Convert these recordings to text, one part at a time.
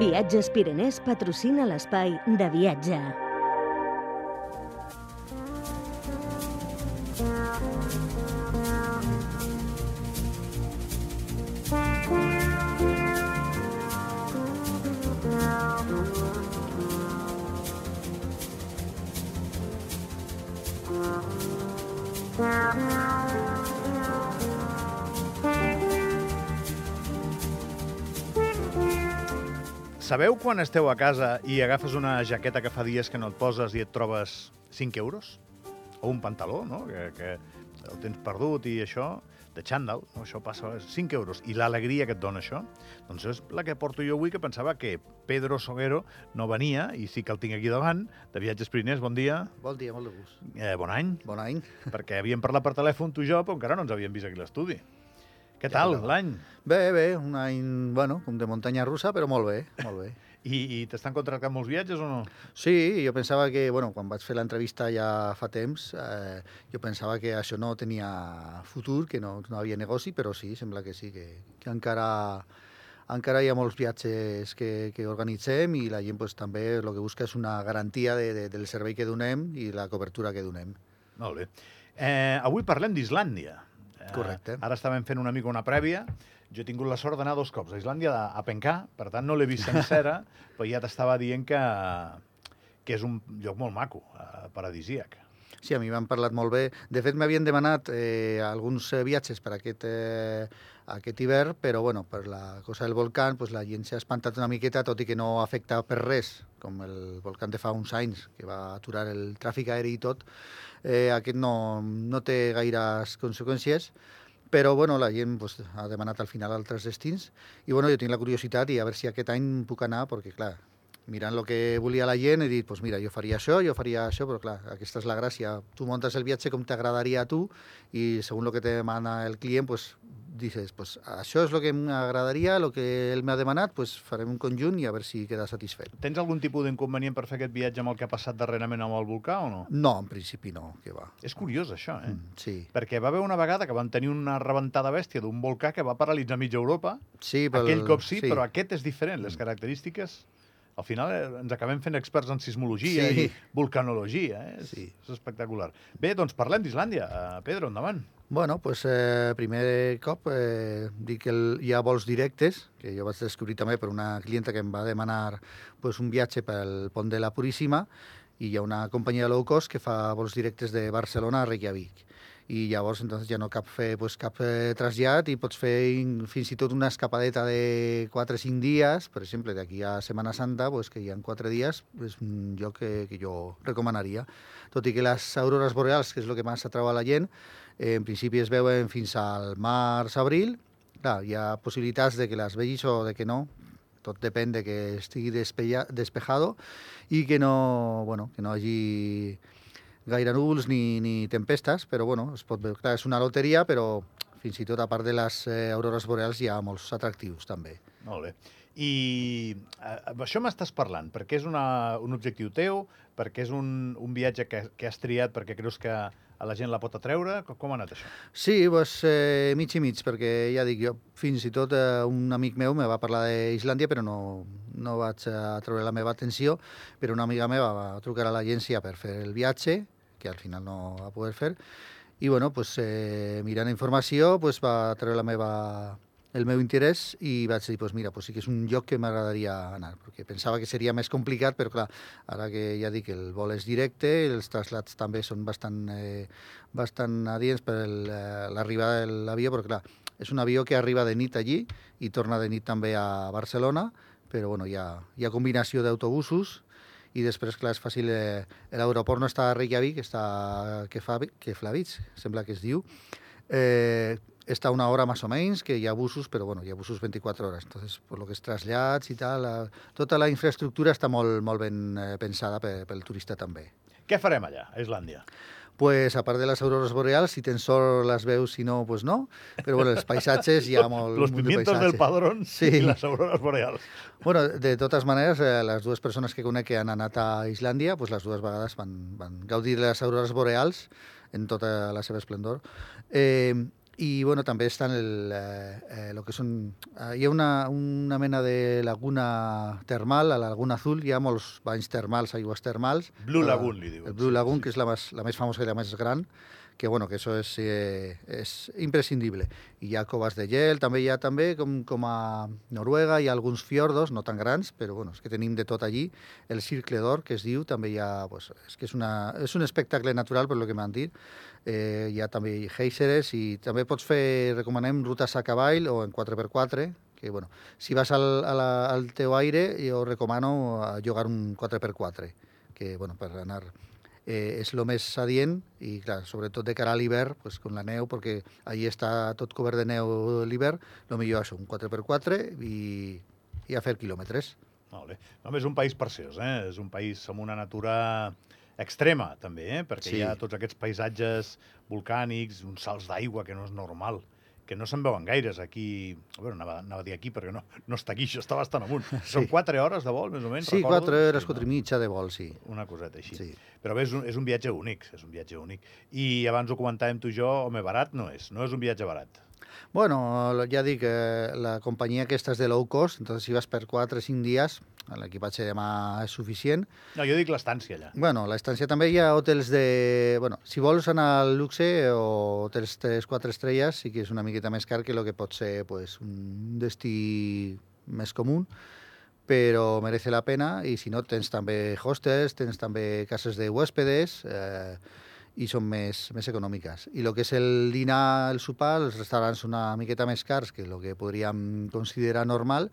Viatges Pirenès patrocina l'espai de viatge. Sabeu quan esteu a casa i agafes una jaqueta que fa dies que no et poses i et trobes 5 euros? O un pantaló, no?, que, que el tens perdut i això, de xandall, no? això passa, 5 euros. I l'alegria que et dona això, doncs és la que porto jo avui, que pensava que Pedro Soguero no venia, i sí que el tinc aquí davant, de Viatges Pirinès, bon dia. Bon dia, molt de gust. Eh, bon any, Bon any. perquè havíem parlat per telèfon tu i jo, però encara no ens havíem vist aquí l'estudi. Què tal, l'any? Bé, bé, un any, bueno, com de muntanya russa, però molt bé, molt bé. I, i t'estan contractant molts viatges o no? Sí, jo pensava que, bueno, quan vaig fer l'entrevista ja fa temps, eh, jo pensava que això no tenia futur, que no, no havia negoci, però sí, sembla que sí, que, que encara, encara hi ha molts viatges que, que organitzem i la gent pues, també el que busca és una garantia de, de, del servei que donem i la cobertura que donem. Molt bé. Eh, avui parlem d'Islàndia. Eh, Correcte. Ara estàvem fent una mica una prèvia. Jo he tingut la sort d'anar dos cops a Islàndia a, a pencar, per tant no l'he vist sencera, però ja t'estava dient que, que és un lloc molt maco, eh, paradisíac. Sí, a mi m'han parlat molt bé. De fet, m'havien demanat eh, alguns eh, viatges per aquest, eh, aquest hivern, però bueno, per la cosa del volcán pues, la gent s'ha espantat una miqueta, tot i que no afecta per res, com el volcán de fa uns anys, que va aturar el tràfic aeri i tot. Eh, aquest no, no té gaires conseqüències, però bueno, la gent pues, ha demanat al final altres destins i bueno, jo tinc la curiositat i a veure si aquest any puc anar, perquè clar, mirant el que volia la gent, he dit, pues mira, jo faria això, jo faria això, però clar, aquesta és la gràcia. Tu muntes el viatge com t'agradaria a tu i segons el que te demana el client, pues dices, pues això és el que m'agradaria, el que ell m'ha demanat, pues farem un conjunt i a veure si queda satisfet. Tens algun tipus d'inconvenient per fer aquest viatge amb el que ha passat darrerament amb el volcà o no? No, en principi no, que va. És curiós, això, eh? Mm, sí. Perquè va haver una vegada que van tenir una rebentada bèstia d'un volcà que va paralitzar mitja Europa. Sí, pel... Aquell cop sí, però aquest és diferent. Les característiques... Al final eh, ens acabem fent experts en sismologia Sí. i vulcanologia. Eh? És, Sí. és espectacular. Bé, doncs parlem d'Islàndia. Uh, Pedro, endavant. Bueno, pues, eh, primer cop eh, dic que el, hi ha vols directes, que jo vaig descobrir també per una clienta que em va demanar pues, un viatge pel pont de la Puríssima i hi ha una companyia low cost que fa vols directes de Barcelona a Reykjavik. I llavors entonces ja no cap fer pues, cap eh, trasllat i pots fer in- fins i tot una escapadeta de 4 o 5 dies, per exemple, d'aquí a Setmana Santa, pues, que hi ha 4 dies, és un lloc que, que jo recomanaria. Tot i que les aurores boreals, que és el que més atrau a la gent, eh, en principi es veuen fins al març-abril. Clar, hi ha possibilitats de que les vegis o de que no. Tot depèn de que estigui despeja, despejado i que no, bueno, que no hagi gaire núvols ni, ni tempestes, però bueno, es pot veure. Clar, és una loteria, però fins i tot a part de les eh, aurores boreals hi ha molts atractius també. Molt bé. I eh, amb això m'estàs parlant, perquè és una, un objectiu teu, perquè és un, un viatge que, que has triat perquè creus que la gent la pot atreure? Com, ha anat això? Sí, pues, eh, mig i mig, perquè ja dic, jo fins i tot eh, un amic meu me va parlar d'Islàndia, però no, no vaig a treure la meva atenció, però una amiga meva va trucar a l'agència per fer el viatge, que al final no va poder fer, i bueno, pues, eh, mirant informació pues, va treure la meva, el meu interès i vaig dir, pues, mira, pues, sí que és un lloc que m'agradaria anar, perquè pensava que seria més complicat, però clar, ara que ja dic que el vol és directe, els traslats també són bastant, eh, bastant adients per eh, l'arribada de l'avió, però clar, és un avió que arriba de nit allí i torna de nit també a Barcelona, però bueno, hi ha, hi ha combinació d'autobusos i després, clar, és fàcil... Eh, L'aeroport no està a Reykjavik, està a Keflavik, sembla que es diu. Eh, està una hora més o menys, que hi ha busos, però bueno, hi ha busos 24 hores. Entonces, por lo que és trasllats i tal, la, tota la infraestructura està molt, molt ben eh, pensada per, pel turista també. Què farem allà, a Islàndia? Pues, a part de les aurores boreals, si tens sort les veus, si no, pues no. Però bueno, els paisatges hi ha molt, Los munt de pimientos del padrón Sí. i les auroras boreals. Bueno, de totes maneres, eh, les dues persones que conec que han anat a Islàndia, pues les dues vegades van, van gaudir de les aurores boreals en tota la seva esplendor. Eh, I bueno, també estan el, eh, eh, lo que són... Eh, hi ha una, una mena de laguna termal, a la Laguna Azul hi ha molts banys termals, aigües termals. Blue Eh, Lagoon, li diuen. El Blue Sí, Lagoon, sí, que és la més, la més famosa i la més gran, que bueno, que això és, eh, és imprescindible. I hi ha coves de gel, també hi ha també, com, com a Noruega, hi ha alguns fiordos, no tan grans, però bueno, és que tenim de tot allí. El Circle d'Or, que es diu, també hi ha... Pues, és que és, una, és un espectacle natural, per lo que m'han dit. Eh, hi ha també géiseres i també pots fer, recomanem, rutes a cavall o en 4x4, que bueno, si vas al, a la, al teu aire, jo recomano eh, llogar un 4x4, que bueno, per anar eh, és el més adient i, clar, sobretot de cara a l'hivern, pues, con la neu, perquè allí està tot cobert de neu l'hivern, el millor això, un 4x4 i, i a fer quilòmetres. Molt bé. No, és un país preciós, eh? És un país amb una natura extrema, també, eh? Perquè Sí. hi ha tots aquests paisatges volcànics, uns salts d'aigua que no és normal, que no se'n veuen gaires aquí... Bueno, anava, anava a dir aquí perquè no, no està aquí, això està bastant amunt. Són quatre hores de vol, més o menys, Sí, recordo? 4 hores, Sí, 4 i mitja de vol, sí. Una coseta així. sí. Però bé, és un, és un viatge únic, és un viatge únic. I abans ho comentàvem tu i jo, home, barat no és, no és un viatge barat. Bueno, ja dic, eh, la companyia aquesta és de low cost, entonces si vas per 4 o 5 dies, l'equipatge de mà és suficient. No, jo dic l'estància allà. Bueno, l'estància també hi ha hotels de... Bueno, si vols anar al luxe o hotels 3-4 estrelles, sí que és una miqueta més car que el que pot ser pues, un destí més comú, però merece la pena i si no tens també hostels, tens també cases de huéspedes eh, i són més, més econòmiques. I el que és el dinar, el sopar, els restaurants una miqueta més cars que el que podríem considerar normal,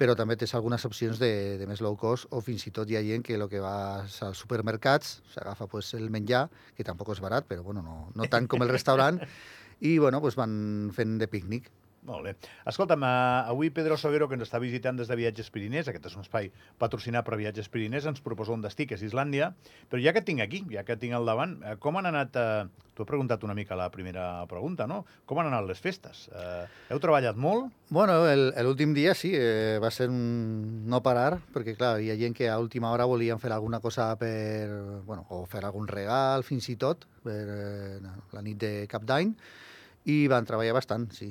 però també tens algunes opcions de, de més low cost o fins i tot hi ha gent que el que vas als supermercats s'agafa pues, el menjar, que tampoc és barat, però bueno, no, no tant com el restaurant, i bueno, pues, van fent de pícnic. Molt bé. Escolta'm, eh, avui Pedro Soguero, que ens està visitant des de Viatges Pirinès, aquest és un espai patrocinat per Viatges Pirinès, ens proposa un destí, que és Islàndia, però ja que tinc aquí, ja que tinc al davant, eh, com han anat... Eh, T'ho he preguntat una mica la primera pregunta, no? Com han anat les festes? Eh, heu treballat molt? Bueno, l'últim dia sí, eh, va ser un no parar, perquè clar, hi ha gent que a última hora volien fer alguna cosa per, bueno, o fer algun regal, fins i tot, per eh, la nit de Cap d'Any, i van treballar bastant, sí.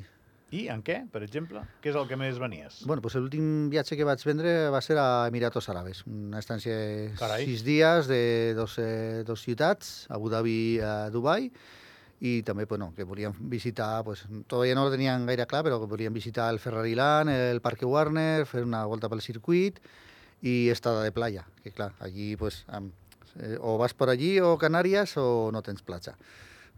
I en què, per exemple? Què és el que més venies? Bueno, pues l'últim viatge que vaig vendre va ser a Emiratos Árabes, una estància de Carai. sis dies de dos, eh, dos ciutats, Abu Dhabi i Dubai, i també bueno, que volíem visitar, pues, todavía no ho tenien gaire clar, però que volíem visitar el Ferrari Land, el Parque Warner, fer una volta pel circuit i estada de playa, que clar, allí pues, amb, eh, o vas per allí o Canàries o no tens platja.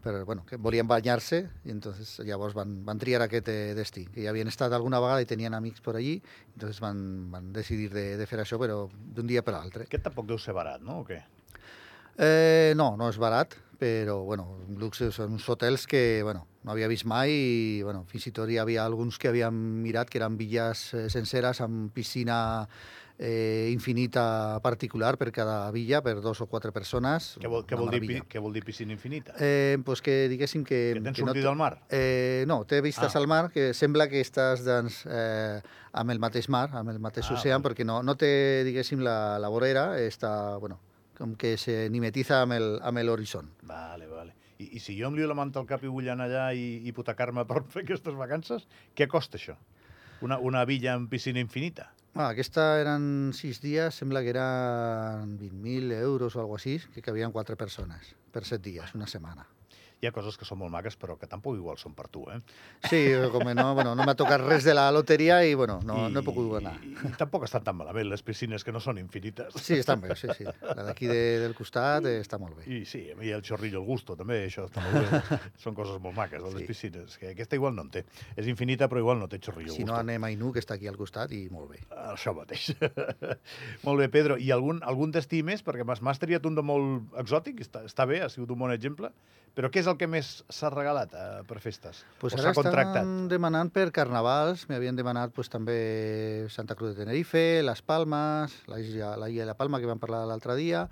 Però bueno, que volien banyar-se i entonces llavors van, van triar aquest eh, destí, que ja havien estat alguna vegada i tenien amics per allí, entonces van, van decidir de, de fer això, però d'un dia per l'altre. Aquest tampoc deu ser barat, no? O què? Eh, no, no és barat, però bueno, luxe són uns hotels que bueno, no havia vist mai i bueno, fins i tot hi havia alguns que havíem mirat que eren villes eh, senceres amb piscina eh, infinita particular per cada villa, per dos o quatre persones. Què vol, què vol, dir, què vol dir piscina infinita? Eh, pues que diguéssim que... que tens que no sortit te- del mar? Eh, no, té vistes Ah. al mar, que sembla que estàs doncs, eh, amb el mateix mar, amb el mateix Ah, oceà, vale. perquè no, no té, diguéssim, la, la vorera, està, bueno, com que se mimetiza amb el- amb l'horitzó. Vale, vale. I, I si jo em lio la manta al cap i vull anar allà i hipotecar-me per fer aquestes vacances, què costa això? Una, una villa amb piscina infinita? Ah, aquesta eren sis dies, sembla que eren 20.000 euros o alguna així, que cabien quatre persones per set dies, una setmana. Hi ha coses que són molt maques, però que tampoc igual són per tu, eh? Sí, com que no, bueno, no m'ha tocat res de la loteria i bueno, no, no he pogut anar. I, I tampoc estan tan malament les piscines que no són infinites. Sí, estan bé, sí, sí. La d'aquí de, del costat eh, està molt bé. I sí, i el xorrillo al gusto, també, això està molt bé. Són coses molt maques, de les Sí. piscines. Que aquesta igual no en té. És infinita, però igual no té xorrillo al Si no gusto. anem a Inú, que està aquí al costat, i molt bé. Això mateix. molt bé, Pedro. I algun, algun destí més? Perquè m'has triat un de molt exòtic, està, està bé, ha sigut un bon exemple, però què és el que més s'ha regalat eh, per festes? Pues o s'ha contractat? estan demanant per carnavals, m'havien demanat pues, també Santa Cruz de Tenerife, Les Palmes, la Isla, la Isla de la Palma, que vam parlar l'altre dia,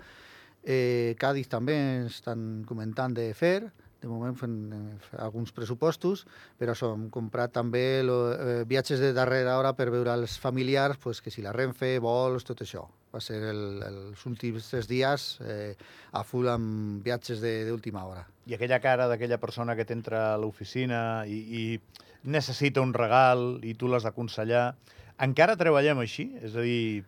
eh, Cádiz també estan comentant de fer, de moment fent eh, alguns pressupostos, però això, hem comprat també lo, eh, viatges de darrera hora per veure els familiars, pues, que si la Renfe, vols, tot això. Va ser el, els últims tres dies eh, a full amb viatges d'última hora. I aquella cara d'aquella persona que t'entra a l'oficina i, i necessita un regal i tu l'has d'aconsellar, encara treballem així? És a dir,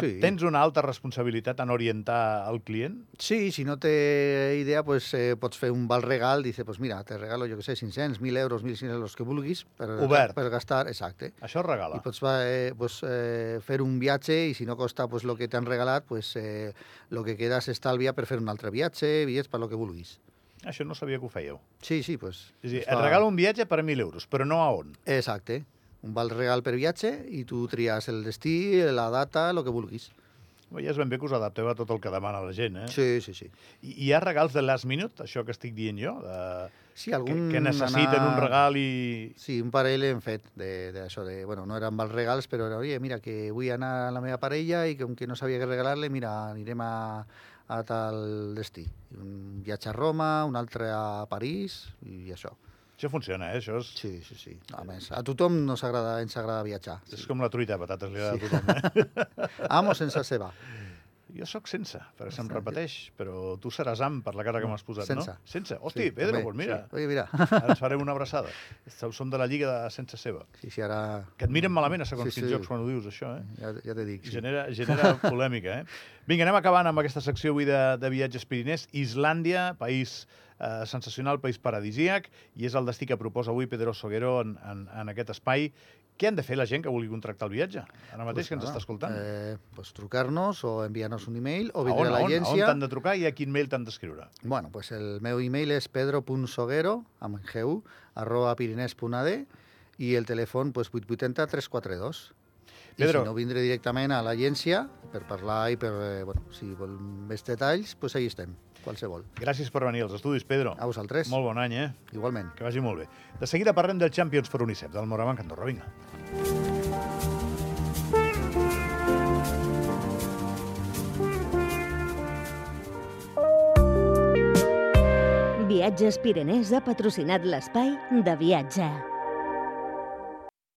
Sí. tens una alta responsabilitat en orientar el client? Sí, si no té idea, pues, eh, pots fer un val regal, dice, pues mira, te regalo, jo que sé, 500, 1.000 euros, 1.500 euros que vulguis per, Obert. per gastar, exacte. Això es regala. I pots eh, pues, eh, fer un viatge i si no costa pues, el que t'han regalat, pues, eh, lo que queda s'estalvia per fer un altre viatge, bitllets per lo que vulguis. Això no sabia que ho fèieu. Sí, sí, pues... És a dir, es et fa- regalo un viatge per 1.000 euros, però no a on? Exacte. Un val regal per viatge i tu tries el destí, la data, el que vulguis. Ja és ben bé que us adapteu a tot el que demana la gent, eh? Sí, sí, sí. I hi ha regals de last minute, això que estic dient jo? De... Sí, Que, algun que necessiten anar- un regal i... Sí, un parell hem fet de- d'això, de, bueno, no eren vals regals, però era, oye, mira, que vull anar a la meva parella i com que no sabia què regalar-li, mira, anirem a, a tal destí. Un viatge a Roma, un altre a París i això. Això funciona, eh? Això és, Sí, sí, sí. A més, a tothom nos agrada, ens agrada viatjar. és Sí. com la truita de patates, li agrada Sí. a tothom, eh? Amo sense ceba. Jo sóc sense, perquè se'm repeteix, però tu seràs amb per la cara que m'has posat, sense. no? Sense. Hosti, Pedro, també, doncs mira, Sí. Oye, mira. ara ens farem una abraçada. Som- de la lliga de sense seva. Sí, sí, ara... Que et miren malament a segons Sí, quins sí. jocs quan ho dius, això, eh? Ja, ja te dic, sí. Genera, genera polèmica, eh? Vinga, anem acabant amb aquesta secció avui de, de viatges pirinès. Islàndia, país eh, sensacional, país paradisíac, i és el destí que proposa avui Pedro Soguero en, en, en aquest espai. Què han de fer la gent que vulgui contractar el viatge? Ara mateix que ens nada, està escoltant. Eh, pues trucar-nos o enviar-nos un email o vindre a a on, on l'agència. t'han de trucar i a quin mail t'han d'escriure? Bueno, pues el meu email és pedro.soguero, amb gu, arroba pirinès.ad, i el telèfon pues, 880 342. I Pedro. si no, vindré directament a l'agència per parlar i per, eh, bueno, si vol més detalls, pues ahí estem, qualsevol. Gràcies per venir als estudis, Pedro. A vosaltres, Molt bon any, eh? igualment. Que vagi molt bé. De seguida parlem del Champions for UNICEF, del Morabanc Andorra. Vinga. Viatges Pirenès ha patrocinat l'espai de viatge.